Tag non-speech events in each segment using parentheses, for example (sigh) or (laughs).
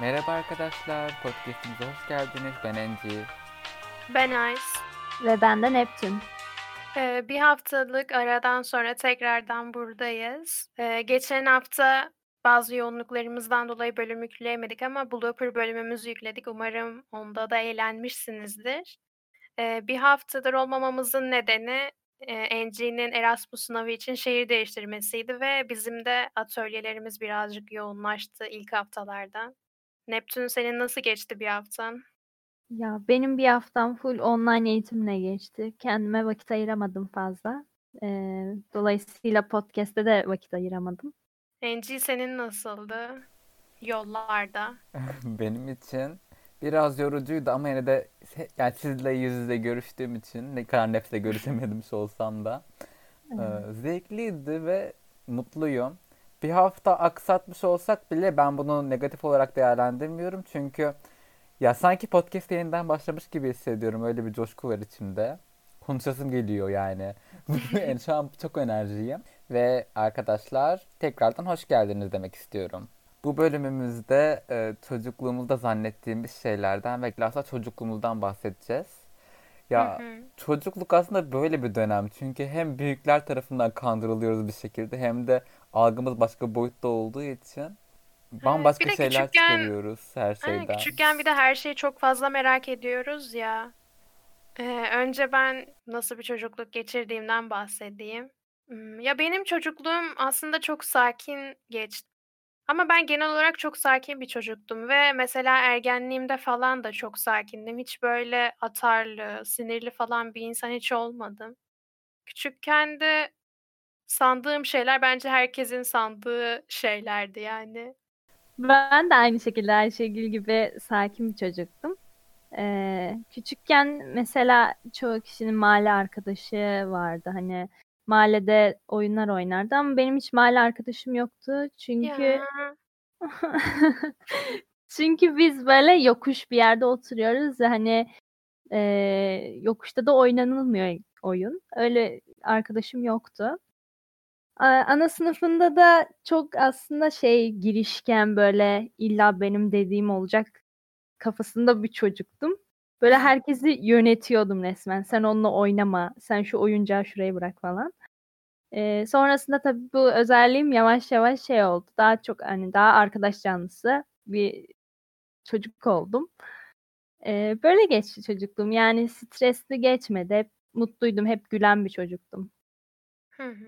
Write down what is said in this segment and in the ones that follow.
Merhaba arkadaşlar, podcastimize hoş geldiniz. Ben Enci. Ben Ice. Ve ben de Neptün. Ee, bir haftalık aradan sonra tekrardan buradayız. Ee, geçen hafta bazı yoğunluklarımızdan dolayı bölüm yükleyemedik ama blooper bölümümüzü yükledik. Umarım onda da eğlenmişsinizdir. Ee, bir haftadır olmamamızın nedeni e, Engie'nin Erasmus sınavı için şehir değiştirmesiydi ve bizim de atölyelerimiz birazcık yoğunlaştı ilk haftalarda. Neptün senin nasıl geçti bir haftan? Ya benim bir haftam full online eğitimle geçti. Kendime vakit ayıramadım fazla. Ee, dolayısıyla podcast'te de vakit ayıramadım. Enci senin nasıldı? Yollarda. (laughs) Benim için biraz yorucuydu ama yine de yani sizle yüz yüze görüştüğüm için ne kadar nefse görüşememiş olsam da e, zevkliydi ve mutluyum. Bir hafta aksatmış olsak bile ben bunu negatif olarak değerlendirmiyorum çünkü ya sanki podcast yeniden başlamış gibi hissediyorum. Öyle bir coşku var içimde. Konuşasım geliyor yani. (laughs) yani şu an çok enerjiyim. Ve arkadaşlar tekrardan hoş geldiniz demek istiyorum. Bu bölümümüzde e, çocukluğumuzda zannettiğimiz şeylerden ve aslında çocukluğumuzdan bahsedeceğiz. Ya çocukluk aslında böyle bir dönem. Çünkü hem büyükler tarafından kandırılıyoruz bir şekilde hem de algımız başka boyutta olduğu için bambaşka de şeyler küçükken- çıkarıyoruz her şeyden. küçükken bir de her şeyi çok fazla merak ediyoruz ya. Ee, önce ben nasıl bir çocukluk geçirdiğimden bahsedeyim. Hmm, Ya benim çocukluğum aslında çok sakin geçti. Ama ben genel olarak çok sakin bir çocuktum ve mesela ergenliğimde falan da çok sakindim. Hiç böyle atarlı, sinirli falan bir insan hiç olmadım. Küçükken de sandığım şeyler bence herkesin sandığı şeylerdi yani. Ben de aynı şekilde Ayşegül gibi sakin bir çocuktum. Ee, küçükken mesela çoğu kişinin mahalle arkadaşı vardı. Hani mahallede oyunlar oynardı ama benim hiç mahalle arkadaşım yoktu. Çünkü. (laughs) Çünkü biz böyle yokuş bir yerde oturuyoruz hani e, yokuşta da oynanılmıyor oyun. Öyle arkadaşım yoktu. Ana sınıfında da çok aslında şey girişken böyle illa benim dediğim olacak kafasında bir çocuktum. Böyle herkesi yönetiyordum resmen. Sen onunla oynama, sen şu oyuncağı şuraya bırak falan. Ee, sonrasında tabii bu özelliğim yavaş yavaş şey oldu. Daha çok hani daha arkadaş canlısı bir çocuk oldum. Ee, böyle geçti çocukluğum. Yani stresli geçmedi. Hep mutluydum. Hep gülen bir çocuktum. Hı hı.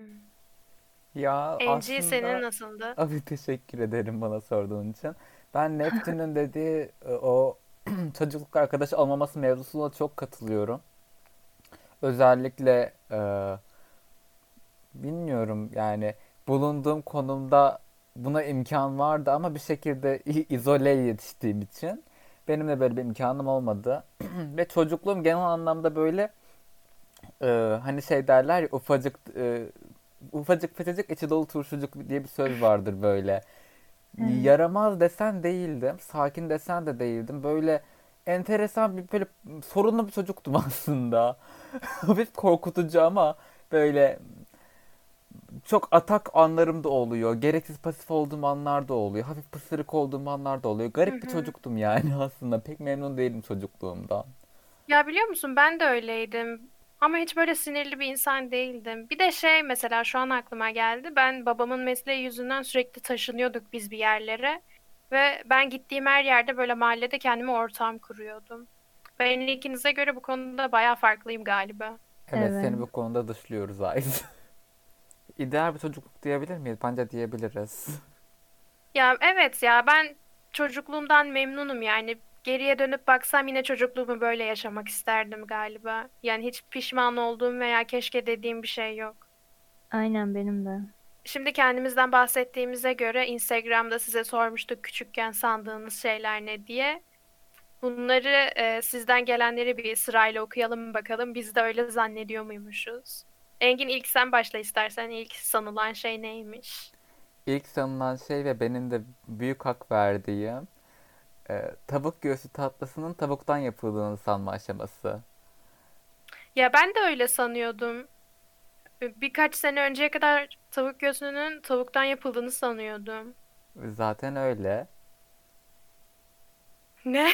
Ya Enci senin aslında nasıldı? abi teşekkür ederim bana sorduğun için. Ben Neptün'ün (laughs) dediği e, o (clears throat) çocukluk arkadaşı olmaması mevzusuna çok katılıyorum. Özellikle e, bilmiyorum yani bulunduğum konumda buna imkan vardı ama bir şekilde izole yetiştiğim için benim de böyle bir imkanım olmadı. (clears throat) Ve çocukluğum genel anlamda böyle e, hani şey derler ya ufacık e, ufacık fıçıcık içi dolu turşucuk diye bir söz vardır böyle. Evet. Yaramaz desen değildim, sakin desen de değildim. Böyle enteresan bir böyle sorunlu bir çocuktum (laughs) aslında. (laughs) Hafif korkutucu ama böyle çok atak anlarım da oluyor. Gereksiz pasif olduğum anlar da oluyor. Hafif pısırık olduğum anlar da oluyor. Garip bir hı. çocuktum yani (laughs) aslında. Pek memnun değilim çocukluğumdan. Ya biliyor musun ben de öyleydim. Ama hiç böyle sinirli bir insan değildim. Bir de şey mesela şu an aklıma geldi. Ben babamın mesleği yüzünden sürekli taşınıyorduk biz bir yerlere. Ve ben gittiğim her yerde böyle mahallede kendime ortam kuruyordum. Ben ikinize göre bu konuda bayağı farklıyım galiba. Evet, Evet. seni bu konuda dışlıyoruz Ayz. (laughs) İdeal bir çocukluk diyebilir miyiz? Bence diyebiliriz. Ya evet ya ben çocukluğumdan memnunum yani. Geriye dönüp baksam yine çocukluğumu böyle yaşamak isterdim galiba. Yani hiç pişman olduğum veya keşke dediğim bir şey yok. Aynen benim de. Şimdi kendimizden bahsettiğimize göre Instagram'da size sormuştuk küçükken sandığınız şeyler ne diye. Bunları e, sizden gelenleri bir sırayla okuyalım bakalım. Biz de öyle zannediyor muymuşuz? Engin ilk sen başla istersen. İlk sanılan şey neymiş? İlk sanılan şey ve benim de büyük hak verdiğim e, tavuk göğsü tatlısının tavuktan yapıldığını sanma aşaması. Ya ben de öyle sanıyordum. Birkaç sene önceye kadar tavuk göğsünün tavuktan yapıldığını sanıyordum. Zaten öyle. Ne?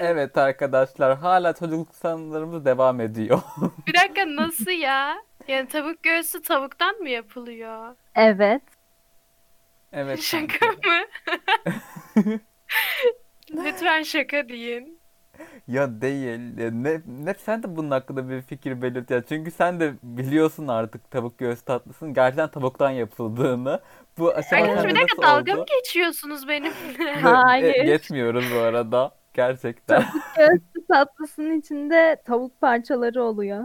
Evet arkadaşlar hala çocukluk sanılarımız devam ediyor. (laughs) Bir dakika nasıl ya? Yani tavuk göğsü tavuktan mı yapılıyor? Evet. Evet. (laughs) Şaka mı? (laughs) (laughs) Lütfen şaka deyin. Ya değil. Ya Ne, ne sen de bunun hakkında bir fikir belirt ya. Çünkü sen de biliyorsun artık tavuk göğsü tatlısının gerçekten tavuktan yapıldığını. Bu aşama Arkadaşlar bir dakika dalga mı geçiyorsunuz benimle? (laughs) (laughs) Hayır. Geçmiyoruz bu arada. Gerçekten. Göğsü tatlısının içinde tavuk parçaları oluyor.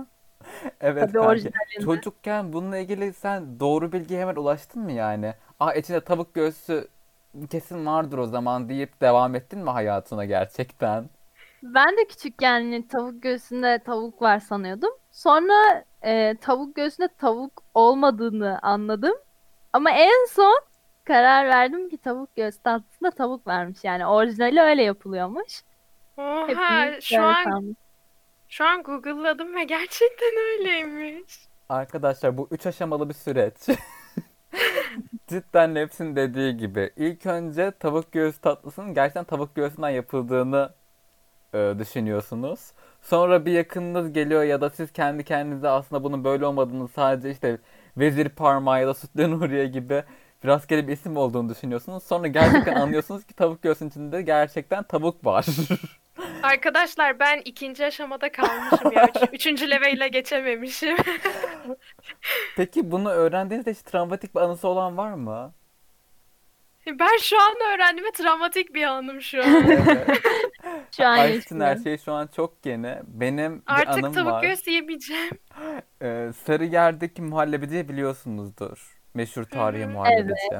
Evet Tabii orijinalinde. Çocukken bununla ilgili sen doğru bilgiye hemen ulaştın mı yani? Aa içinde tavuk göğsü kesin vardır o zaman deyip devam ettin mi hayatına gerçekten? Ben de küçükken hani tavuk göğsünde tavuk var sanıyordum. Sonra e, tavuk göğsünde tavuk olmadığını anladım. Ama en son karar verdim ki tavuk göğsü tatlısında tavuk varmış. Yani orijinali öyle yapılıyormuş. Oha Hepimiz şu an şu an Google'ladım ve gerçekten öyleymiş. Arkadaşlar bu üç aşamalı bir süreç. (laughs) Cidden Neps'in dediği gibi. İlk önce tavuk göğsü tatlısının gerçekten tavuk göğsünden yapıldığını e, düşünüyorsunuz. Sonra bir yakınınız geliyor ya da siz kendi kendinize aslında bunun böyle olmadığını sadece işte vezir parmağı ya da sütlü Nuriye (laughs) gibi bir rastgele bir isim olduğunu düşünüyorsunuz. Sonra gerçekten (laughs) anlıyorsunuz ki tavuk göğsünün içinde gerçekten tavuk var. (laughs) Arkadaşlar ben ikinci aşamada kalmışım ya. Üç, üçüncü level'e geçememişim. (laughs) Peki bunu öğrendiğinizde hiç travmatik bir anısı olan var mı? Ben şu an öğrendim ve travmatik bir anım şu an. Evet. (laughs) Şu an Ayşe'nin her şey şu an çok yeni. Benim bir Artık anım tavuk var. göğsü yemeyeceğim. (laughs) Ee, Sarıyer'deki muhallebiciyi biliyorsunuzdur. Meşhur tarihi hı. muhallebici.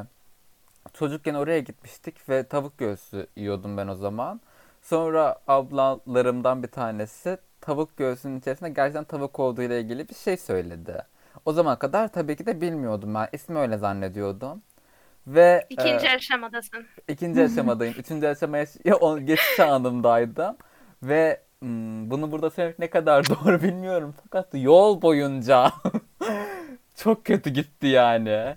Çocukken oraya gitmiştik ve tavuk göğsü yiyordum ben o zaman. Sonra ablalarımdan bir tanesi tavuk göğsünün içerisinde gerçekten tavuk olduğu ile ilgili bir şey söyledi. O zaman kadar tabii ki de bilmiyordum ben. İsmi öyle zannediyordum. Ve İkinci e, aşamadasın. İkinci aşamadayım. (laughs) Üçüncü aşamaya geçiş anındaydım. Ve hmm, bunu burada söylemek ne kadar (laughs) doğru bilmiyorum. Fakat yol boyunca (laughs) çok kötü gitti yani.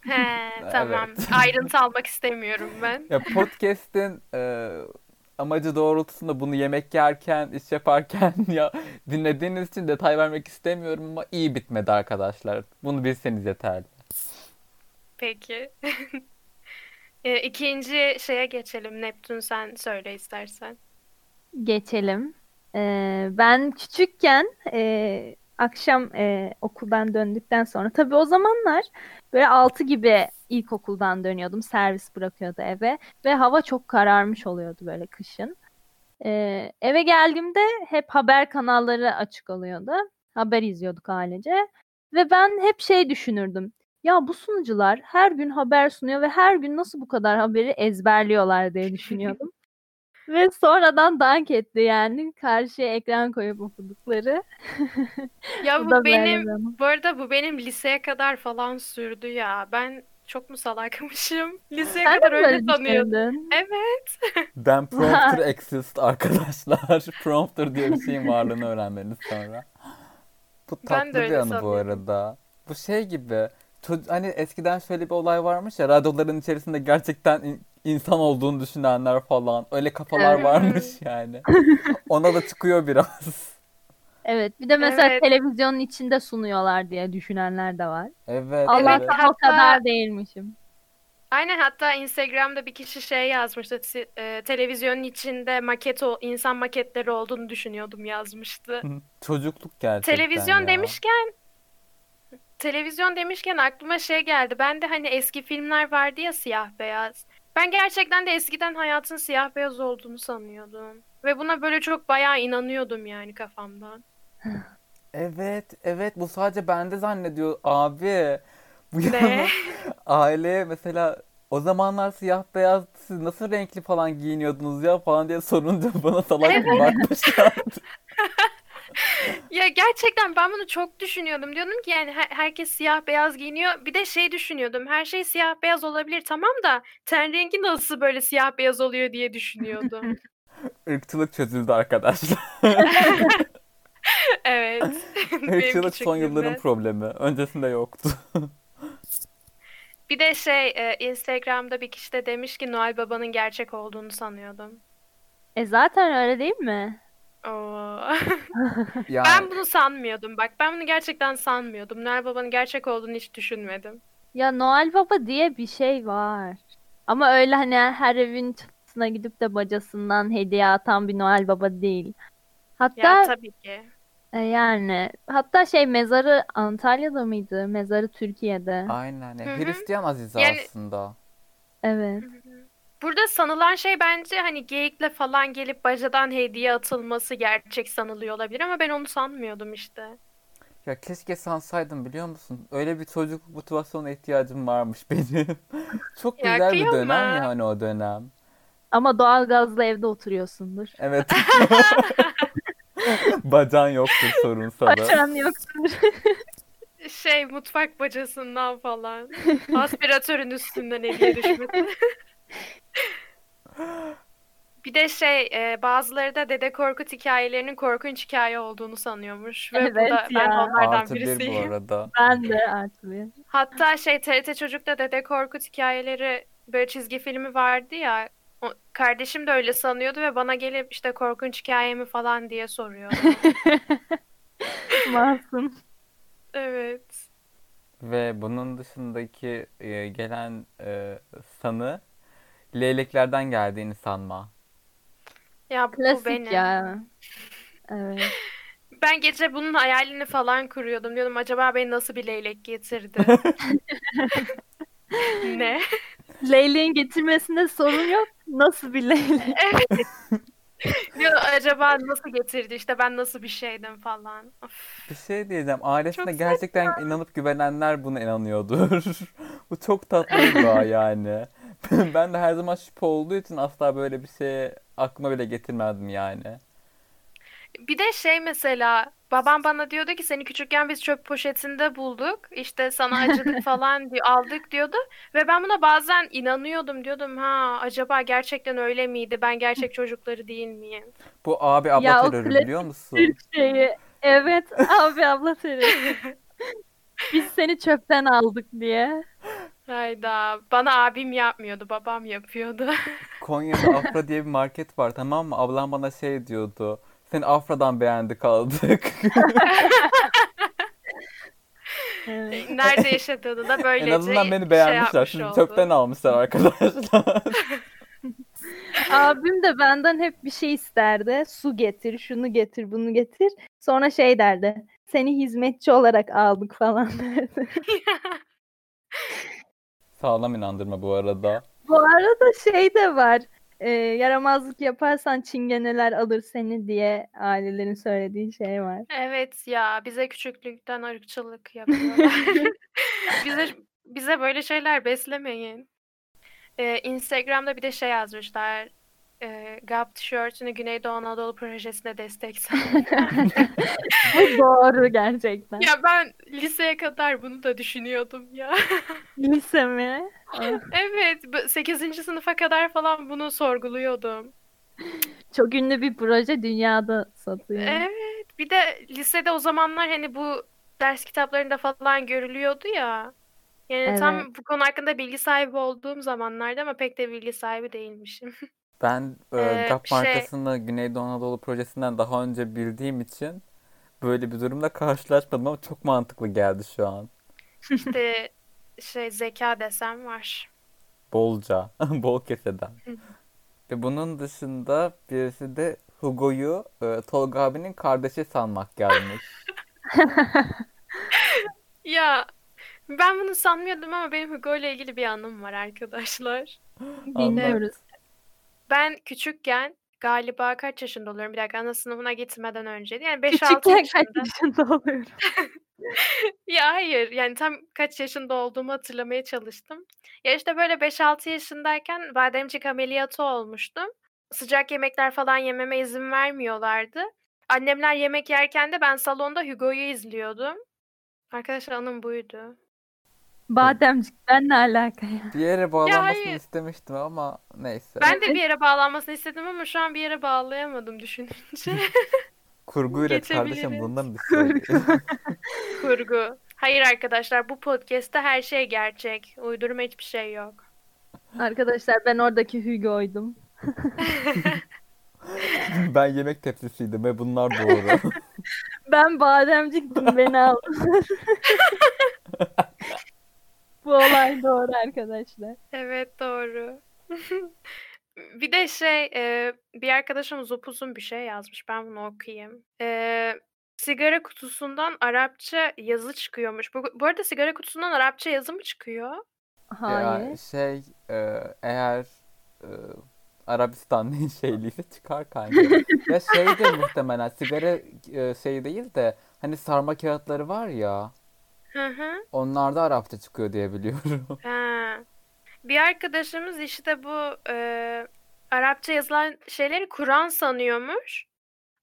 He, tamam. Evet. Ayrıntı almak istemiyorum ben. Ya podcast'in e, amacı doğrultusunda bunu yemek yerken, iş yaparken (laughs) ya dinlediğiniz için detay vermek istemiyorum ama iyi bitmedi arkadaşlar. Bunu bilseniz yeterli. Peki. (laughs) E, İkinci şeye geçelim. Neptün sen söyle istersen. Geçelim. Ee, ben küçükken e, akşam e, okuldan döndükten sonra tabii o zamanlar böyle 6 gibi ilkokuldan dönüyordum. Servis bırakıyordu eve ve hava çok kararmış oluyordu böyle kışın. Ee, eve geldiğimde hep haber kanalları açık oluyordu. Haber izliyorduk ailece. Ve ben hep şey düşünürdüm. Ya bu sunucular her gün haber sunuyor ve her gün nasıl bu kadar haberi ezberliyorlar diye düşünüyordum. (laughs) Ve sonradan dank etti yani karşıya ekran koyup okudukları. Ya (laughs) Bu bu böyle benim anı. bu arada bu benim liseye kadar falan sürdü ya. Ben çok mu salakmışım? Liseye Sen kadar öyle sanıyordum. Evet. (laughs) Ben (laughs) prompter exist arkadaşlar. (laughs) Prompter diye bir şeyin varlığını öğrenmeniz sonra. Bu Ben de tatlı bir anı bu arada. Bu şey gibi. Hani eskiden şöyle bir olay varmış ya radyoların içerisinde gerçekten in- insan olduğunu düşünenler falan. Öyle kafalar varmış yani. Ona da çıkıyor biraz. Evet, bir de mesela Evet. televizyonun içinde sunuyorlar diye düşünenler de var. Evet, Allah'tan evet. o hatta- kadar değilmişim. Aynen hatta Instagram'da bir kişi şey yazmıştı. "Si- e, televizyonun içinde maket o insan maketleri olduğunu düşünüyordum yazmıştı. Çocukluk gerçekten Televizyon ya. demişken televizyon demişken aklıma şey geldi. Ben de hani eski filmler vardı ya siyah beyaz. Ben gerçekten de eskiden hayatın siyah beyaz olduğunu sanıyordum. Ve buna böyle çok bayağı inanıyordum yani kafamdan. Evet, evet bu sadece bende zannediyor abi. Bu Ne? aileye mesela o zamanlar siyah beyaz siz nasıl renkli falan giyiniyordunuz ya falan diye sorunca (laughs) bana salak gibi bakmışlardı. (laughs) Ya gerçekten ben bunu çok düşünüyordum. Diyordum ki yani her- herkes siyah beyaz giyiniyor. Bir de şey düşünüyordum. Her şey siyah beyaz olabilir tamam da ten rengi nasıl böyle siyah beyaz oluyor diye düşünüyordum. (laughs) Irkçılık çözüldü arkadaşlar. (laughs) Evet. (laughs) Benim Irkçılık son yılların problemi. Öncesinde yoktu. Bir de şey e, Instagram'da bir kişi de demiş ki Noel Baba'nın gerçek olduğunu sanıyordum. E zaten öyle değil mi? Oo. (laughs) Yani Ben bunu sanmıyordum. Bak ben bunu gerçekten sanmıyordum. Noel Baba'nın gerçek olduğunu hiç düşünmedim. Ya Noel Baba diye bir şey var. Ama öyle hani her evin çatısına gidip de bacasından hediye atan bir Noel Baba değil. Ya Hatta tabii ki. E, yani hatta şey mezarı Antalya'da mıydı? Mezarı Türkiye'de. aynen. Hı hı. Hristiyan Azize Yani- aslında. Evet. Burada sanılan şey bence hani geyikle falan gelip bacadan hediye atılması gerçek sanılıyor olabilir ama ben onu sanmıyordum işte. Ya keşke sansaydım biliyor musun? Öyle bir çocuk motivasyona ihtiyacım varmış (laughs) benim. Çok Ya güzel bir dönem yani o dönem. Ama doğalgazla evde oturuyorsundur. Evet. (laughs) (laughs) (laughs) Bacan yoktur sorunsa da. Açan yoktur. (laughs) Şey mutfak bacasından falan. Aspiratörün üstünden hediye düşmesi. (laughs) Bir de şey e, bazıları da Dede Korkut hikayelerinin korkunç hikaye olduğunu sanıyormuş. Ve Evet burada ben ya. onlardan Artı bir bu birisiyim. arada. Ben de artık bir. Hatta şey TRT Çocuk'ta Dede Korkut hikayeleri böyle çizgi filmi vardı ya. O, kardeşim de öyle sanıyordu ve bana gelip işte korkunç hikayemi falan diye soruyordu. (laughs) Masum. Evet. Ve bunun dışındaki e, gelen e, sanı leyleklerden geldiğini sanma. Ya bu Klasik benim. ya. Evet. (laughs) Ben gece bunun hayalini falan kuruyordum. Diyordum acaba beni nasıl bir leylek getirdi? (laughs) Ne? Leyleğin getirmesinde sorun yok. Nasıl bir leylek? (laughs) Evet. Acaba nasıl getirdi? İşte ben nasıl bir şeydim falan. Of. Bir şey diyeceğim. Ailesine Çok gerçekten inanıp güvenenler buna inanıyordur. (laughs) Bu çok tatlı bir dua yani. (laughs) Ben de her zaman şüphe olduğu için asla böyle bir şeye aklıma bile getirmezdim yani. Bir de şey mesela babam bana diyordu ki seni küçükken biz çöp poşetinde bulduk. İşte sana acıdık (laughs) falan diyor, aldık diyordu. Ve ben buna bazen inanıyordum diyordum ha acaba gerçekten öyle miydi? Ben gerçek çocukları değil miyim? Bu abi abla Ya terörü biliyor musun? Şeyi. Evet abi abla terörü. (laughs) Biz seni çöpten aldık diye. Hayda. Bana abim yapmıyordu, babam yapıyordu. Konya'da Afra diye bir market var tamam mı? Ablam bana şey diyordu. Seni Afra'dan beğendik aldık. Evet. Nerede yaşadığını da (laughs) En böylece azından beni şey beğenmişler. yapmış Şimdi oldu. çöpten almışlar arkadaşlar. (laughs) Abim de benden hep bir şey isterdi. Su getir, şunu getir, bunu getir. Sonra şey derdi. Seni hizmetçi olarak aldık falan (laughs) derdi. Sağlam inandırma bu arada. Bu arada şey de var. E, yaramazlık yaparsan çingeneler alır seni diye ailelerin söylediği şey var. Evet ya bize küçüklükten ırkçılık yapıyorlar. (laughs) (laughs) Bize bize böyle şeyler beslemeyin. Ee, Instagram'da bir de şey yazmışlar. E, GAP tişörtünü Güneydoğu Anadolu projesine destek. (laughs) Bu doğru gerçekten. Ya ben liseye kadar bunu da düşünüyordum ya. (laughs) Lise mi? Evet, 8. sınıfa kadar falan bunu sorguluyordum. Çok ünlü bir proje dünyada satıyor. Evet, bir de lisede o zamanlar hani bu ders kitaplarında falan görülüyordu ya. Yani tam Evet. bu konu hakkında bilgi sahibi olduğum zamanlarda ama pek de bilgi sahibi değilmişim. (laughs) Ben e, Ee, GAP şey- markasını Güneydoğu Anadolu projesinden daha önce bildiğim için böyle bir durumla karşılaşmadım ama çok mantıklı geldi şu an. İşte şey zeka desem var. Bolca, (laughs) bol keseden. Ve bunun dışında birisi de Hugo'yu e, Tolga abinin kardeşi sanmak gelmiş. (laughs) Ya ben bunu sanmıyordum ama benim Hugo ile ilgili bir anım var arkadaşlar. Dinliyoruz. Ben küçükken galiba kaç yaşında oluyorum? Bir dakika ana sınıfına gitmeden önceydi. Yani 5-6 Küçükken kaç yaşında. yaşında oluyorum? (laughs) Ya hayır yani tam kaç yaşında olduğumu hatırlamaya çalıştım. Ya işte böyle 5-6 yaşındayken bademcik ameliyatı olmuştum. Sıcak yemekler falan yememe izin vermiyorlardı. Annemler yemek yerken de ben salonda Hugo'yu izliyordum. Arkadaşlar anım buydu. Bademcikten ne alaka ya? Bir yere bağlanmasını hayır. istemiştim ama neyse. Ben de bir yere bağlanmasını istedim ama şu an bir yere bağlayamadım düşününce. (laughs) Kurgu üret kardeşim bundan bir şey. (laughs) Kurgu. Hayır arkadaşlar bu podcast'te her şey gerçek. Uydurma hiçbir şey yok. Arkadaşlar ben oradaki Hugo'ydum. (laughs) Ben yemek tepsisiydim ve bunlar doğru. Ben bademciktim beni aldın. Bu olay doğru arkadaşlar. Evet doğru. (laughs) Bir de şey e, bir arkadaşımız upuzun bir şey yazmış. Ben bunu okuyayım. E, sigara kutusundan Arapça yazı çıkıyormuş. Bu, bu arada sigara kutusundan Arapça yazı mı çıkıyor? Hayır. Ya şey e, eğer e, Arabistan (laughs) şeyliyse çıkar kanka. ya şey de muhtemelen sigara e, şey değil de hani sarma kağıtları var ya Hı hı. onlarda Arapça çıkıyor diye biliyorum. (laughs) Ha. Bir arkadaşımız işte bu e, Arapça yazılan şeyleri Kur'an sanıyormuş.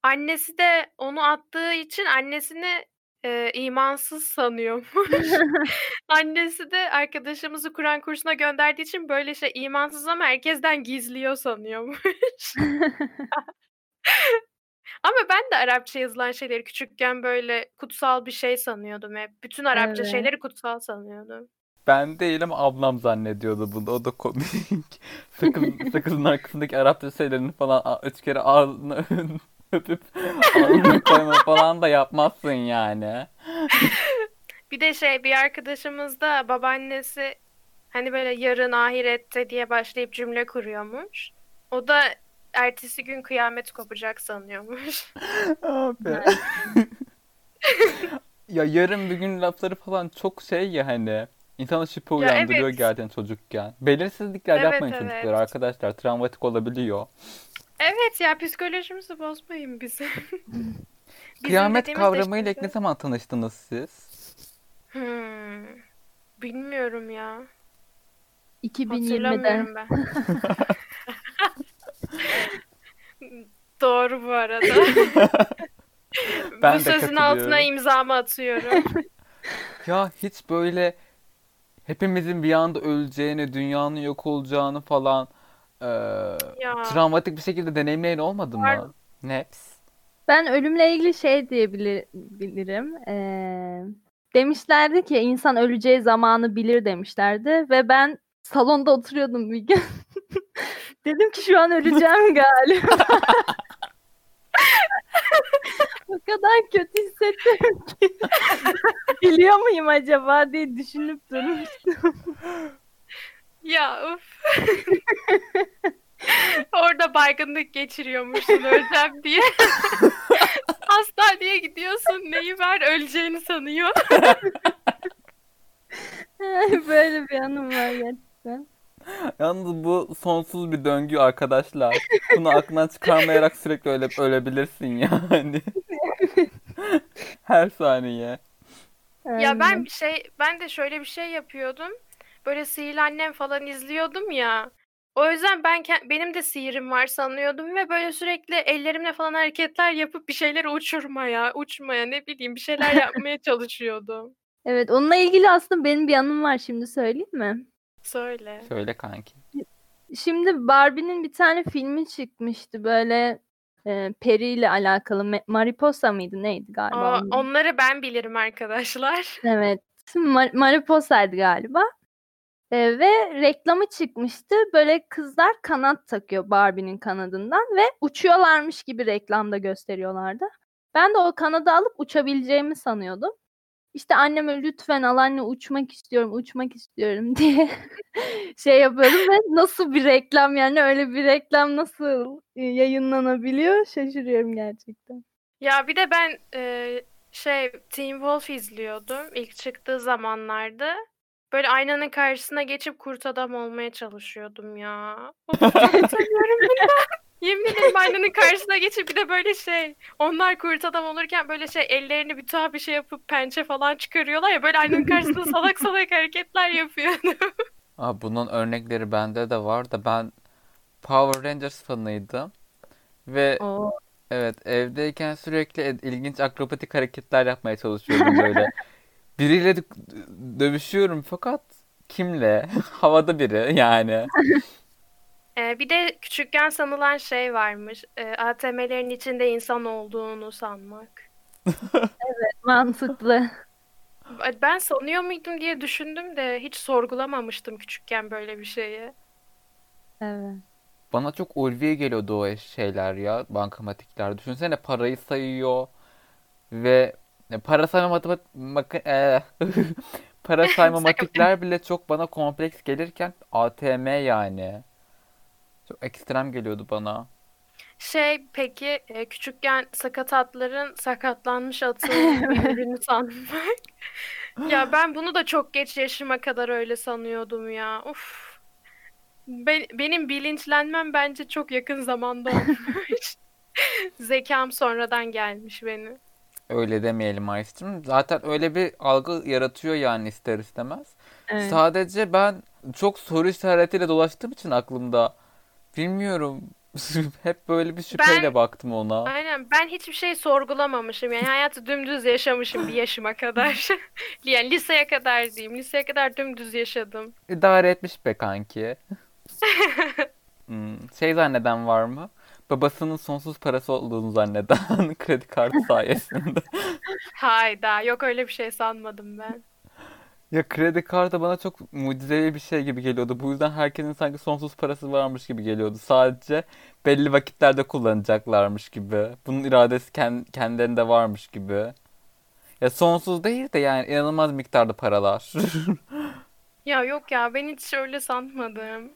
Annesi de onu attığı için annesini e, imansız sanıyormuş. (laughs) Annesi de arkadaşımızı Kur'an kursuna gönderdiği için böyle şey imansız ama herkesten gizliyor sanıyormuş. (laughs) Ama ben de Arapça yazılan şeyleri küçükken böyle kutsal bir şey sanıyordum hep. Bütün Arapça Evet. şeyleri kutsal sanıyordum. Ben değilim ablam zannediyordu bunu. O da komik. (laughs) Sakız, sakızın arkasındaki Arapça şeylerini falan a- üç kere ağzını (laughs) öpüp ağzına koyma falan da yapmazsın yani. (laughs) Bir de şey bir arkadaşımız da babaannesi hani böyle yarın ahirette diye başlayıp cümle kuruyormuş. O da ertesi gün kıyamet kopacak sanıyormuş. (laughs) Abi. (laughs) ya yarın bir gün lafları falan çok şey ya hani. İnsanı şüphe Ya uyandırıyor evet. gerçekten çocukken. Belirsizlikler Evet, yapmayın evet. çocuklar arkadaşlar. Travmatik olabiliyor. Evet ya psikolojimizi bozmayın. (laughs) Bizim Kıyamet kavramıyla işte- ne zaman tanıştınız siz? Hmm. Bilmiyorum ya. 2020'de. Hatırlamıyorum ben. Doğru bu arada. (laughs) Ben bu de sözün altına imzamı atıyorum. (laughs) Ya hiç böyle hepimizin bir anda öleceğini, dünyanın yok olacağını falan eee, Ya. travmatik bir şekilde deneyimleyen olmadı Var. mı? Neps. Ben ölümle ilgili şey diyebilirim. Ee, demişlerdi ki insan öleceği zamanı bilir demişlerdi ve ben salonda oturuyordum bir gün. (laughs) Dedim ki şu an öleceğim galiba. (laughs) o kadar kötü hissettim ki. (laughs) Biliyor muyum acaba diye düşünüp durmuştum. (laughs) Ya of. Orada baygınlık geçiriyormuşsun öleceğim diye. Hastaneye gidiyorsun neyi var öleceğini sanıyor. Böyle bir anım var gerçekten. (laughs) Yalnız bu sonsuz bir döngü arkadaşlar. Bunu aklından çıkarmayarak sürekli öyle ölebilirsin yani. (laughs) Her saniye. Ya ben bir şey ben de şöyle bir şey yapıyordum. Böyle sihirli annem falan izliyordum ya. O yüzden ben benim de sihirim var sanıyordum ve böyle sürekli ellerimle falan hareketler yapıp bir şeyleri uçurmaya, uçmaya ne bileyim bir şeyler yapmaya (laughs) çalışıyordum. Evet, onunla ilgili aslında benim bir anım var şimdi söyleyeyim mi? Söyle. Söyle kanki. Şimdi Barbie'nin bir tane filmi çıkmıştı böyle e, peri ile alakalı. Mariposa mıydı neydi galiba? Aa, onun? onları ben bilirim arkadaşlar. (laughs) Evet. Mar- Mariposa'ydı galiba. E, ve reklamı çıkmıştı. Böyle kızlar kanat takıyor Barbie'nin kanadından ve uçuyorlarmış gibi reklamda gösteriyorlardı. Ben de o kanadı alıp uçabileceğimi sanıyordum. İşte anneme lütfen al anne uçmak istiyorum, uçmak istiyorum diye (laughs) şey yapıyorum ve nasıl bir reklam yani öyle bir reklam nasıl e, yayınlanabiliyor şaşırıyorum gerçekten. Ya bir de ben e, şey Teen Wolf izliyordum ilk çıktığı zamanlarda. Böyle aynanın karşısına geçip kurt adam olmaya çalışıyordum ya. (laughs) Utanıyorum bundan. Yemin ederim aynanın karşısına geçip bir de böyle şey onlar kurt adam olurken böyle şey ellerini bir tuhaf bir şey yapıp pençe falan çıkarıyorlar ya böyle aynanın karşısında (laughs) salak salak hareketler yapıyordum. Aa, bunun örnekleri bende de var da ben Power Rangers fanıydım. Ve Oo. evet evdeyken sürekli ilginç akrobatik hareketler yapmaya çalışıyordum böyle. (laughs) Biriyle dö- dövüşüyorum fakat kimle? (laughs) Havada biri yani. Ee, bir de küçükken sanılan şey varmış. Ee, ATM'lerin içinde insan olduğunu sanmak. (laughs) Mantıklı. Ben sanıyor muydum diye düşündüm de hiç sorgulamamıştım küçükken böyle bir şeyi. Evet. Bana çok ulvi geliyordu o şeyler ya bankamatikler. Düşünsene parayı sayıyor ve e, para sayma matematik mak- e, (laughs) para (laughs) sayma matikler bile çok bana kompleks gelirken ATM yani. Çok ekstrem geliyordu bana. Şey peki e, küçükken sakat atların sakatlanmış atı (laughs) bir ürünü sanmak. Ya ben bunu da çok geç yaşıma kadar öyle sanıyordum ya. Uf. Ben, benim bilinçlenmem bence çok yakın zamanda olmuş. (laughs) Zekam sonradan gelmiş benim. Öyle demeyelim Ayşe'cim. Zaten öyle bir algı yaratıyor yani ister istemez. Evet. Sadece ben çok soru işaretiyle dolaştığım için aklımda bilmiyorum. (laughs) Hep böyle bir şüpheyle Ben- baktım ona. Aynen ben hiçbir şey sorgulamamışım. Yani hayatı dümdüz yaşamışım bir yaşıma kadar. (laughs) Yani liseye kadar diyeyim. Liseye kadar dümdüz yaşadım. İdare etmiş be kanki. (laughs) Hmm, şey zanneden var mı? Babasının sonsuz parası olduğunu zanneden kredi kartı sayesinde. Hayda yok öyle bir şey sanmadım ben. Ya kredi kartı bana çok mucizevi bir şey gibi geliyordu. Bu yüzden herkesin sanki sonsuz parası varmış gibi geliyordu. Sadece belli vakitlerde kullanacaklarmış gibi. Bunun iradesi kend- kendilerinde varmış gibi. Ya sonsuz değil de yani inanılmaz miktarda paralar. (laughs) Ya yok ya ben hiç öyle sanmadım.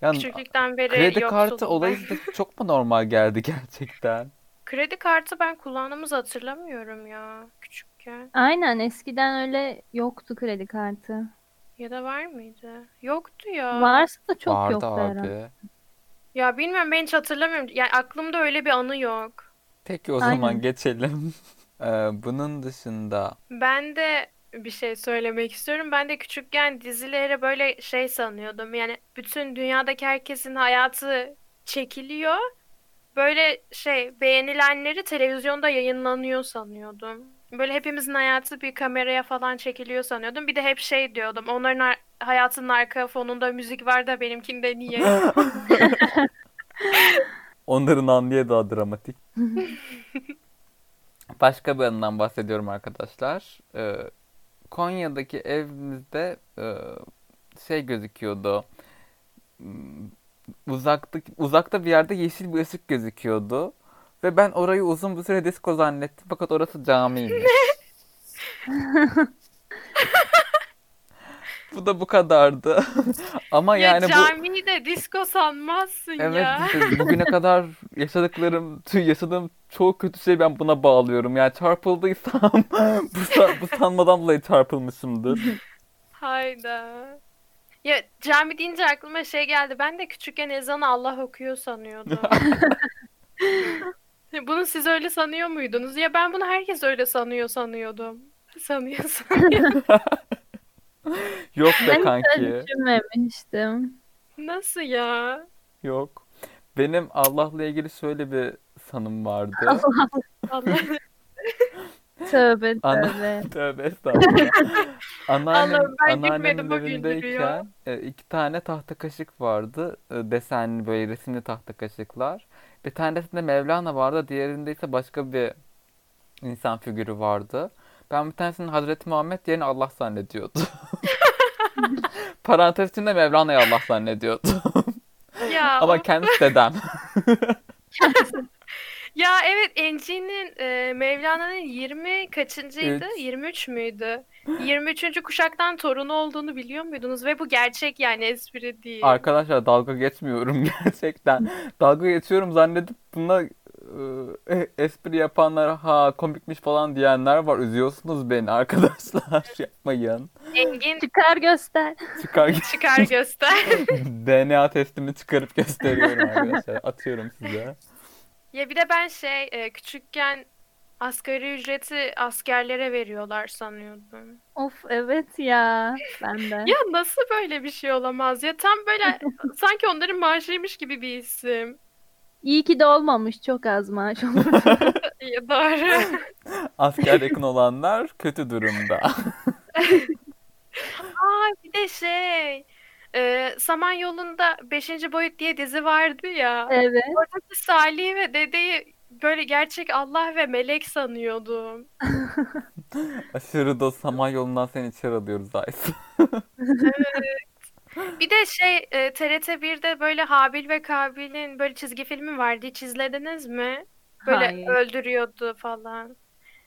Yani Küçüklükten beri kredi kartı yoksuldum olayı size çok mu normal geldi gerçekten? Kredi kartı ben kullandığımızı hatırlamıyorum ya küçükken. Aynen eskiden öyle yoktu kredi kartı. Ya da var mıydı? Yoktu ya. Varsa da çok Vardı yoktu herhalde. abi. Ya bilmiyorum ben hiç hatırlamıyorum. Yani aklımda öyle bir anı yok. Peki o zaman Aynen. geçelim. (laughs) Ee, bunun dışında Ben de bir şey söylemek istiyorum. Ben de küçükken dizileri böyle şey sanıyordum. Yani bütün dünyadaki herkesin hayatı çekiliyor. Böyle şey beğenilenleri televizyonda yayınlanıyor sanıyordum. Böyle hepimizin hayatı bir kameraya falan çekiliyor sanıyordum. Bir de hep şey diyordum. Onların ar- hayatının arka fonunda müzik var da benimkinde niye? (laughs) onların anlıya daha dramatik. (laughs) Başka bir anından bahsediyorum arkadaşlar. Ee, Konya'daki evimizde e, şey gözüküyordu. Hmm, Uzakta, uzakta bir yerde yeşil bir ışık gözüküyordu. Ve ben orayı uzun bir süre disko zannettim. Fakat orası camiymiş. (laughs) Bu da bu kadardı. (laughs) Ama Ya yani bu camiyi de disco sanmazsın Evet ya. işte bugüne (laughs) kadar yaşadıklarım, yaşadığım çoğu kötü şey ben buna bağlıyorum. Yani çarpıldıysam bu, bu sanmadan dolayı çarpılmışımdır. Hayda. Ya cami deyince aklıma şey geldi. Ben de küçükken ezanı Allah okuyor sanıyordum. (laughs) Bunu siz öyle sanıyor muydunuz? Ya ben bunu herkes öyle sanıyor sanıyordum. Sanıyor (laughs) sanıyor. (laughs) Yok be Ben hiç kanki. öyle düşünmemiştim. Nasıl ya? Yok. Benim Allah'la ilgili şöyle bir sanım vardı. Allah. Tövbe Ana- tövbe. Tövbe estağfurullah. Anneannem, Allah'ım ben anneannemin evindeyken e, iki tane tahta kaşık vardı. E, Desenli böyle resimli tahta kaşıklar. Bir tanesinde Mevlana vardı. Diğerinde ise başka bir insan figürü vardı. Ben bir tanesinin Hazreti Muhammed yerine Allah zannediyordum. (laughs) Parantez içinde Mevlana'yı Allah zannediyordum. Ya, Ama kendisi dedem. Ya evet Enci'nin e, Mevlana'nın 20 kaçıncıydı? Üç. 23 müydü? 23. kuşaktan torunu olduğunu biliyor muydunuz? Ve bu gerçek yani espri değil. Arkadaşlar dalga geçmiyorum (laughs) gerçekten. Dalga geçiyorum zannedip buna e, espri yapanlar ha komikmiş falan diyenler var. Üzüyorsunuz beni arkadaşlar. (laughs) Yapmayın. Engin Çıkar göster. Çıkar çıkar göster. (laughs) DNA testimi çıkarıp gösteriyorum arkadaşlar. Atıyorum size. Ya bir de ben şey e, küçükken asgari ücreti askerlere veriyorlar sanıyordum. Of evet ya. Ben de. Ya nasıl böyle bir şey olamaz ya? Tam böyle (laughs) sanki onların maaşıymış gibi bir isim. İyi ki de olmamış. Çok az maaş olmuş. (laughs) Ya doğru. (laughs) Asker yakın olanlar kötü durumda. Aa bir de şey e, Samanyolu'nda 5. Boyut diye dizi vardı ya. Evet. Oradaki Salih ve dedeyi böyle gerçek Allah ve melek sanıyordum. (laughs) Aşırı da Samanyolu'ndan seni içeri alıyoruz Aysu. Bir de şey e, TRT 1'de böyle Habil ve Kabil'in böyle çizgi filmi vardı. Hiç izlediniz mi? Böyle Hayır. öldürüyordu falan.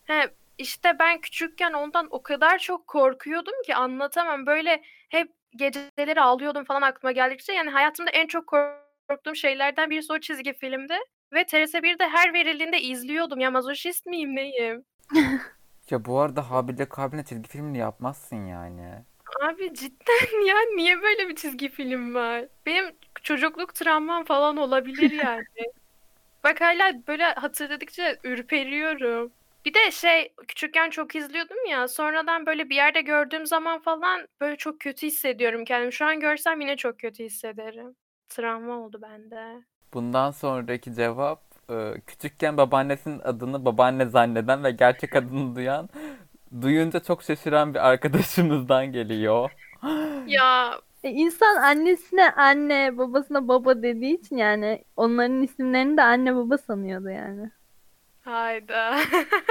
He, işte ben küçükken ondan o kadar çok korkuyordum ki anlatamam. Böyle hep geceleri ağlıyordum falan aklıma geldikçe. Yani hayatımda en çok korktuğum şeylerden birisi o çizgi filmdi. Ve TRT 1'de her verildiğinde izliyordum. Ya mazoşist miyim neyim? (laughs) Ya bu arada Habil'le Kabil'le çizgi filmini yapmazsın yani. Abi cidden (laughs) ya niye böyle bir çizgi film var? Benim çocukluk travmam falan olabilir yani. (laughs) Bak hala böyle hatırladıkça ürperiyorum. Bir de şey küçükken çok izliyordum ya sonradan böyle bir yerde gördüğüm zaman falan böyle çok kötü hissediyorum kendimi. Şu an görsem yine çok kötü hissederim. Travma oldu bende. Bundan sonraki cevap küçükken babaannesinin adını babaanne zanneden ve gerçek adını duyan, duyunca çok şaşıran bir arkadaşımızdan geliyor. Ya E, insan annesine anne, babasına baba dediği için yani onların isimlerini de anne baba sanıyordu yani. Hayda.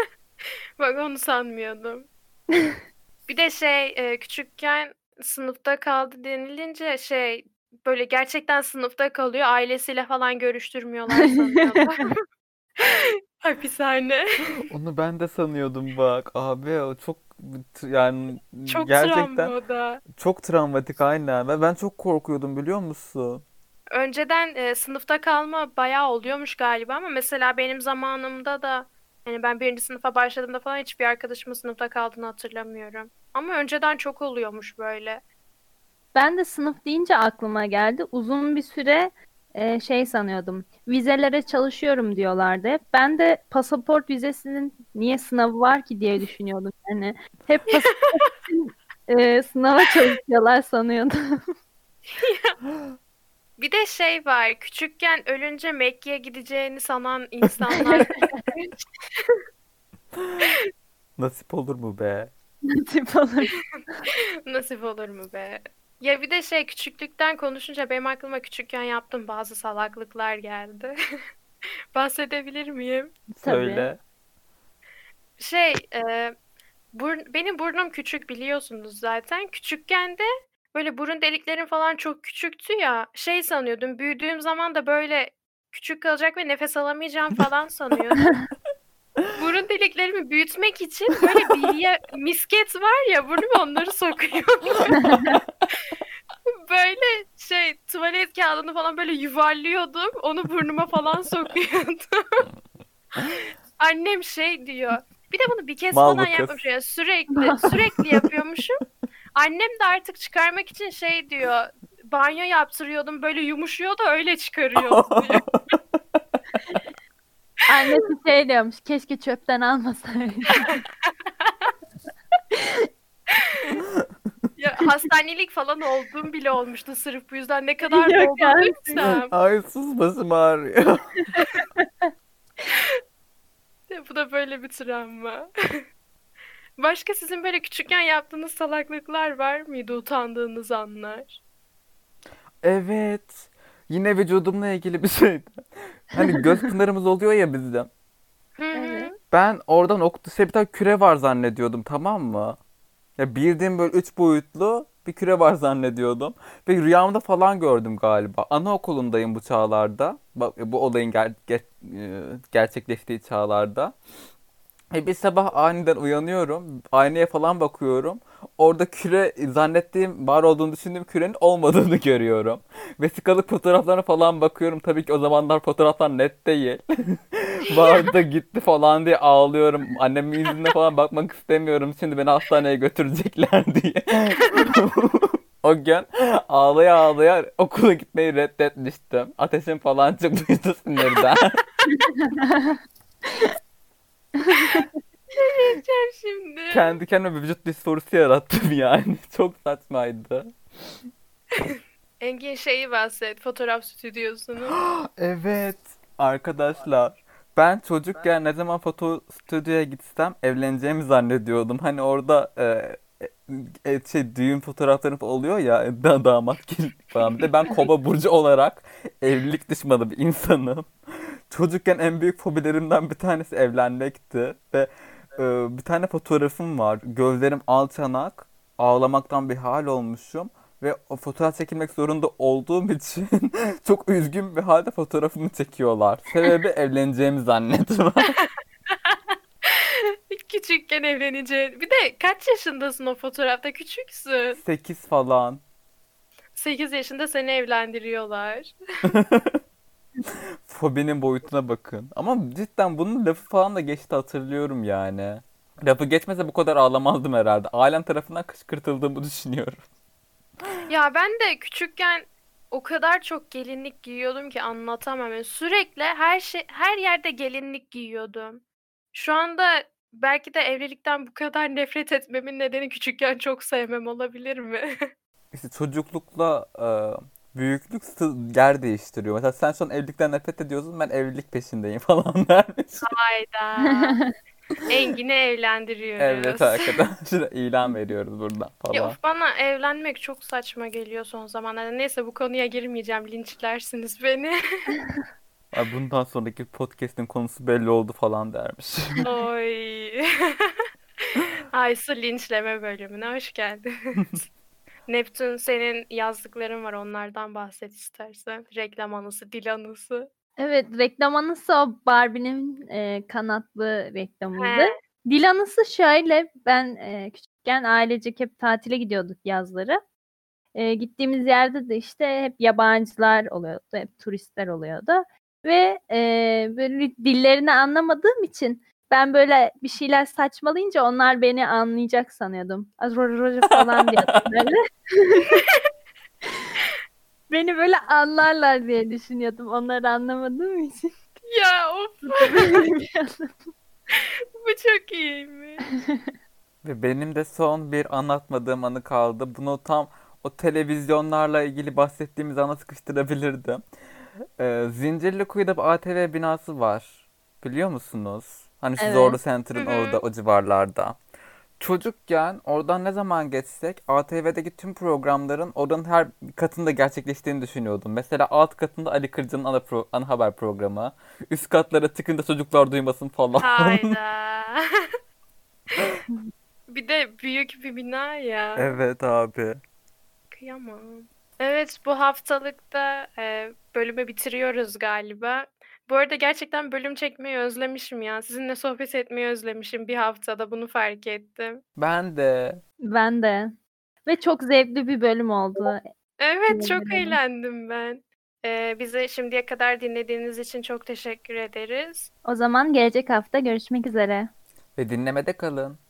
(laughs) Bak onu sanmıyordum. (laughs) Bir de şey e, küçükken sınıfta kaldı denilince şey böyle gerçekten sınıfta kalıyor ailesiyle falan görüştürmüyorlar (laughs) sanıyordum. Hapishane. Onu ben de sanıyordum bak. Abi o çok yani Çok gerçekten travma o da. çok travmatik aynen. Ve ben çok korkuyordum biliyor musun? Önceden e, sınıfta kalma bayağı oluyormuş galiba ama mesela benim zamanımda da yani ben birinci sınıfa başladığımda falan hiçbir arkadaşımın sınıfta kaldığını hatırlamıyorum. Ama önceden çok oluyormuş böyle. Ben de sınıf deyince aklıma geldi. Uzun bir süre e, şey sanıyordum. Vizelere çalışıyorum diyorlardı hep. Ben de pasaport vizesinin niye sınavı var ki diye düşünüyordum. Yani hep pasaport (laughs) için e, sınava çalışıyorlar sanıyordum. (laughs) (laughs) Bir de şey var, küçükken ölünce Mekke'ye gideceğini sanan insanlar (laughs) (laughs) Nasip olur mu be? Tip olur. (laughs) nasip olur mu be? Ya bir de şey küçüklükten konuşunca benim aklıma küçükken yaptığım bazı salaklıklar geldi. Bahsedebilir miyim? Söyle. Şey, e, bur- benim burnum küçük biliyorsunuz zaten. Küçükken de böyle burun deliklerim falan çok küçüktü ya. Şey sanıyordum, büyüdüğüm zaman da böyle küçük kalacak ve nefes alamayacağım (laughs) falan sanıyordum. Burun deliklerimi büyütmek için böyle bilye misket var ya burnumu onları sokuyorum. (laughs) Böyle şey tuvalet kağıdını falan böyle yuvarlıyordum. Onu burnuma falan sokuyordum. (laughs) Annem şey diyor. Bir de bunu bir kez Mal falan kız. yapmış ya sürekli sürekli yapıyormuşum. Annem de artık çıkarmak için şey diyor. Banyo yaptırıyordum böyle yumuşuyor da öyle çıkarıyordum diyor. (laughs) Annesi şey diyormuş. Keşke çöpten almasaydı. (laughs) Ya hastanelik falan olduğum bile olmuştu sırf bu yüzden ne kadar Yok doldurursam. Ay sus başım ağrıyor. (laughs) Bu da böyle bir travma. Başka sizin böyle küçükken yaptığınız salaklıklar var mıydı utandığınız anlar? Evet. Yine vücudumla ilgili bir şeydi. Hani göz (laughs) pınarımız oluyor ya bizde. Evet. Ben oradan oktusa bir tane küre var zannediyordum tamam mı? Ya bildiğim böyle üç boyutlu bir küre var zannediyordum. Ve rüyamda falan gördüm galiba. Anaokulundayım bu çağlarda. Bak bu olayın ger- ger- e, gerçekleştiği çağlarda. E bir sabah aniden uyanıyorum. Aynaya falan bakıyorum. Orada küre zannettiğim, var olduğunu düşündüğüm kürenin olmadığını (laughs) görüyorum. Vesikalık fotoğraflarına falan bakıyorum. Tabii ki o zamanlar fotoğraflar net değil. (laughs) Vardı gitti falan diye ağlıyorum. Annemin yüzüne falan bakmak istemiyorum. Şimdi beni hastaneye götürecekler (laughs) diye. O gün ağlaya ağlaya okula gitmeyi reddetmiştim. Ateşim falan çıkmıştı sinirden. Diyeceğim şimdi. Kendi kendime vücut disforisi yarattım yani. (laughs) Çok saçmaydı. Engin şeyi bahset. Fotoğraf stüdyosunu. (gasps) Evet arkadaşlar. Ben çocukken ne zaman foto stüdyoya gitsem evleneceğimi zannediyordum. Hani orada e, e, şey düğün fotoğrafları oluyor ya da (laughs) damat gelin falan. Bir de ben kova burcu olarak evlilik düşmanı bir insanım. Çocukken en büyük fobilerimden bir tanesi evlenmekti ve Ee, bir tane fotoğrafım var. Gözlerim alçanak, ağlamaktan bir hal olmuşum ve o fotoğraf çekilmek zorunda olduğum için (laughs) çok üzgün bir halde fotoğrafımı çekiyorlar. Sebebi (laughs) evleneceğimi zannettim. (laughs) Küçükken evleneceğin. Bir de kaç yaşındasın o fotoğrafta? Küçüksün. 8 falan. 8 yaşında seni evlendiriyorlar. (laughs) Fobinin boyutuna bakın. Ama cidden bunun lafı falan da geçti hatırlıyorum yani. Lafı geçmese bu kadar ağlamazdım herhalde. Ailem tarafından kışkırtıldığımı (laughs) düşünüyorum. Ya ben de küçükken o kadar çok gelinlik giyiyordum ki anlatamam. Yani sürekli her şey her yerde gelinlik giyiyordum. Şu anda belki de evlilikten bu kadar nefret etmemin nedeni küçükken çok sevmem olabilir mi? (laughs) İşte çocuklukla e, büyüklük yer değiştiriyor. Mesela sen şu an evlilikten nefret ediyorsun ben evlilik peşindeyim (laughs) falan dermiş. Hayda. (laughs) Engin'i evlendiriyoruz. Evet arkadaşlar (laughs) ilan veriyoruz buradan Ya falan. of bana evlenmek çok saçma geliyor son zamanlarda. Neyse bu konuya girmeyeceğim. Linçlersiniz beni. Ay, bundan sonraki podcast'in konusu belli oldu falan dermiş. Oy. Aysu linçleme bölümüne hoş geldiniz. Neptün senin yazdıkların var onlardan bahset istersen. Reklam anısı, dil anısı. Evet reklam anısı o Barbie'nin e, kanatlı reklamıydı. He. Dil anısı şöyle ben e, küçükken ailecek hep tatile gidiyorduk yazları. E, gittiğimiz yerde de işte hep yabancılar oluyordu, hep turistler oluyordu. Ve e, böyle dillerini anlamadığım için ben böyle bir şeyler saçmalayınca onlar beni anlayacak sanıyordum. Az falan böyle. (laughs) Beni böyle anlarlar diye düşünüyordum. Onları anlamadığım için. Ya of (laughs) bu çok iyiymiş. Ve benim de son bir anlatmadığım anı kaldı. Bunu tam o televizyonlarla ilgili bahsettiğimiz ana sıkıştırabilirdim. Ee, Zincirlikuyu'da bir ATV binası var. Biliyor musunuz? Hani şu Evet. Zorlu Center'ın orada o civarlarda. Çocukken oradan ne zaman geçsek ATV'deki tüm programların oranın her katında gerçekleştiğini düşünüyordum. Mesela alt katında Ali Kırca'nın ana, pro- ana haber programı. Üst katlara tıkınca çocuklar duymasın falan. Hayda. (laughs) Bir de büyük bir bina ya. Evet abi. Kıyamam. Evet bu haftalıkta e, bölümü bitiriyoruz galiba. Bu arada gerçekten bölüm çekmeyi özlemişim ya. Sizinle sohbet etmeyi özlemişim bir haftada bunu fark ettim. Ben de. Ben de. Ve çok zevkli bir bölüm oldu. Evet çok eğlendim ben. E, bizi şimdiye kadar dinlediğiniz için çok teşekkür ederiz. O zaman gelecek hafta görüşmek üzere. Ve dinlemede kalın.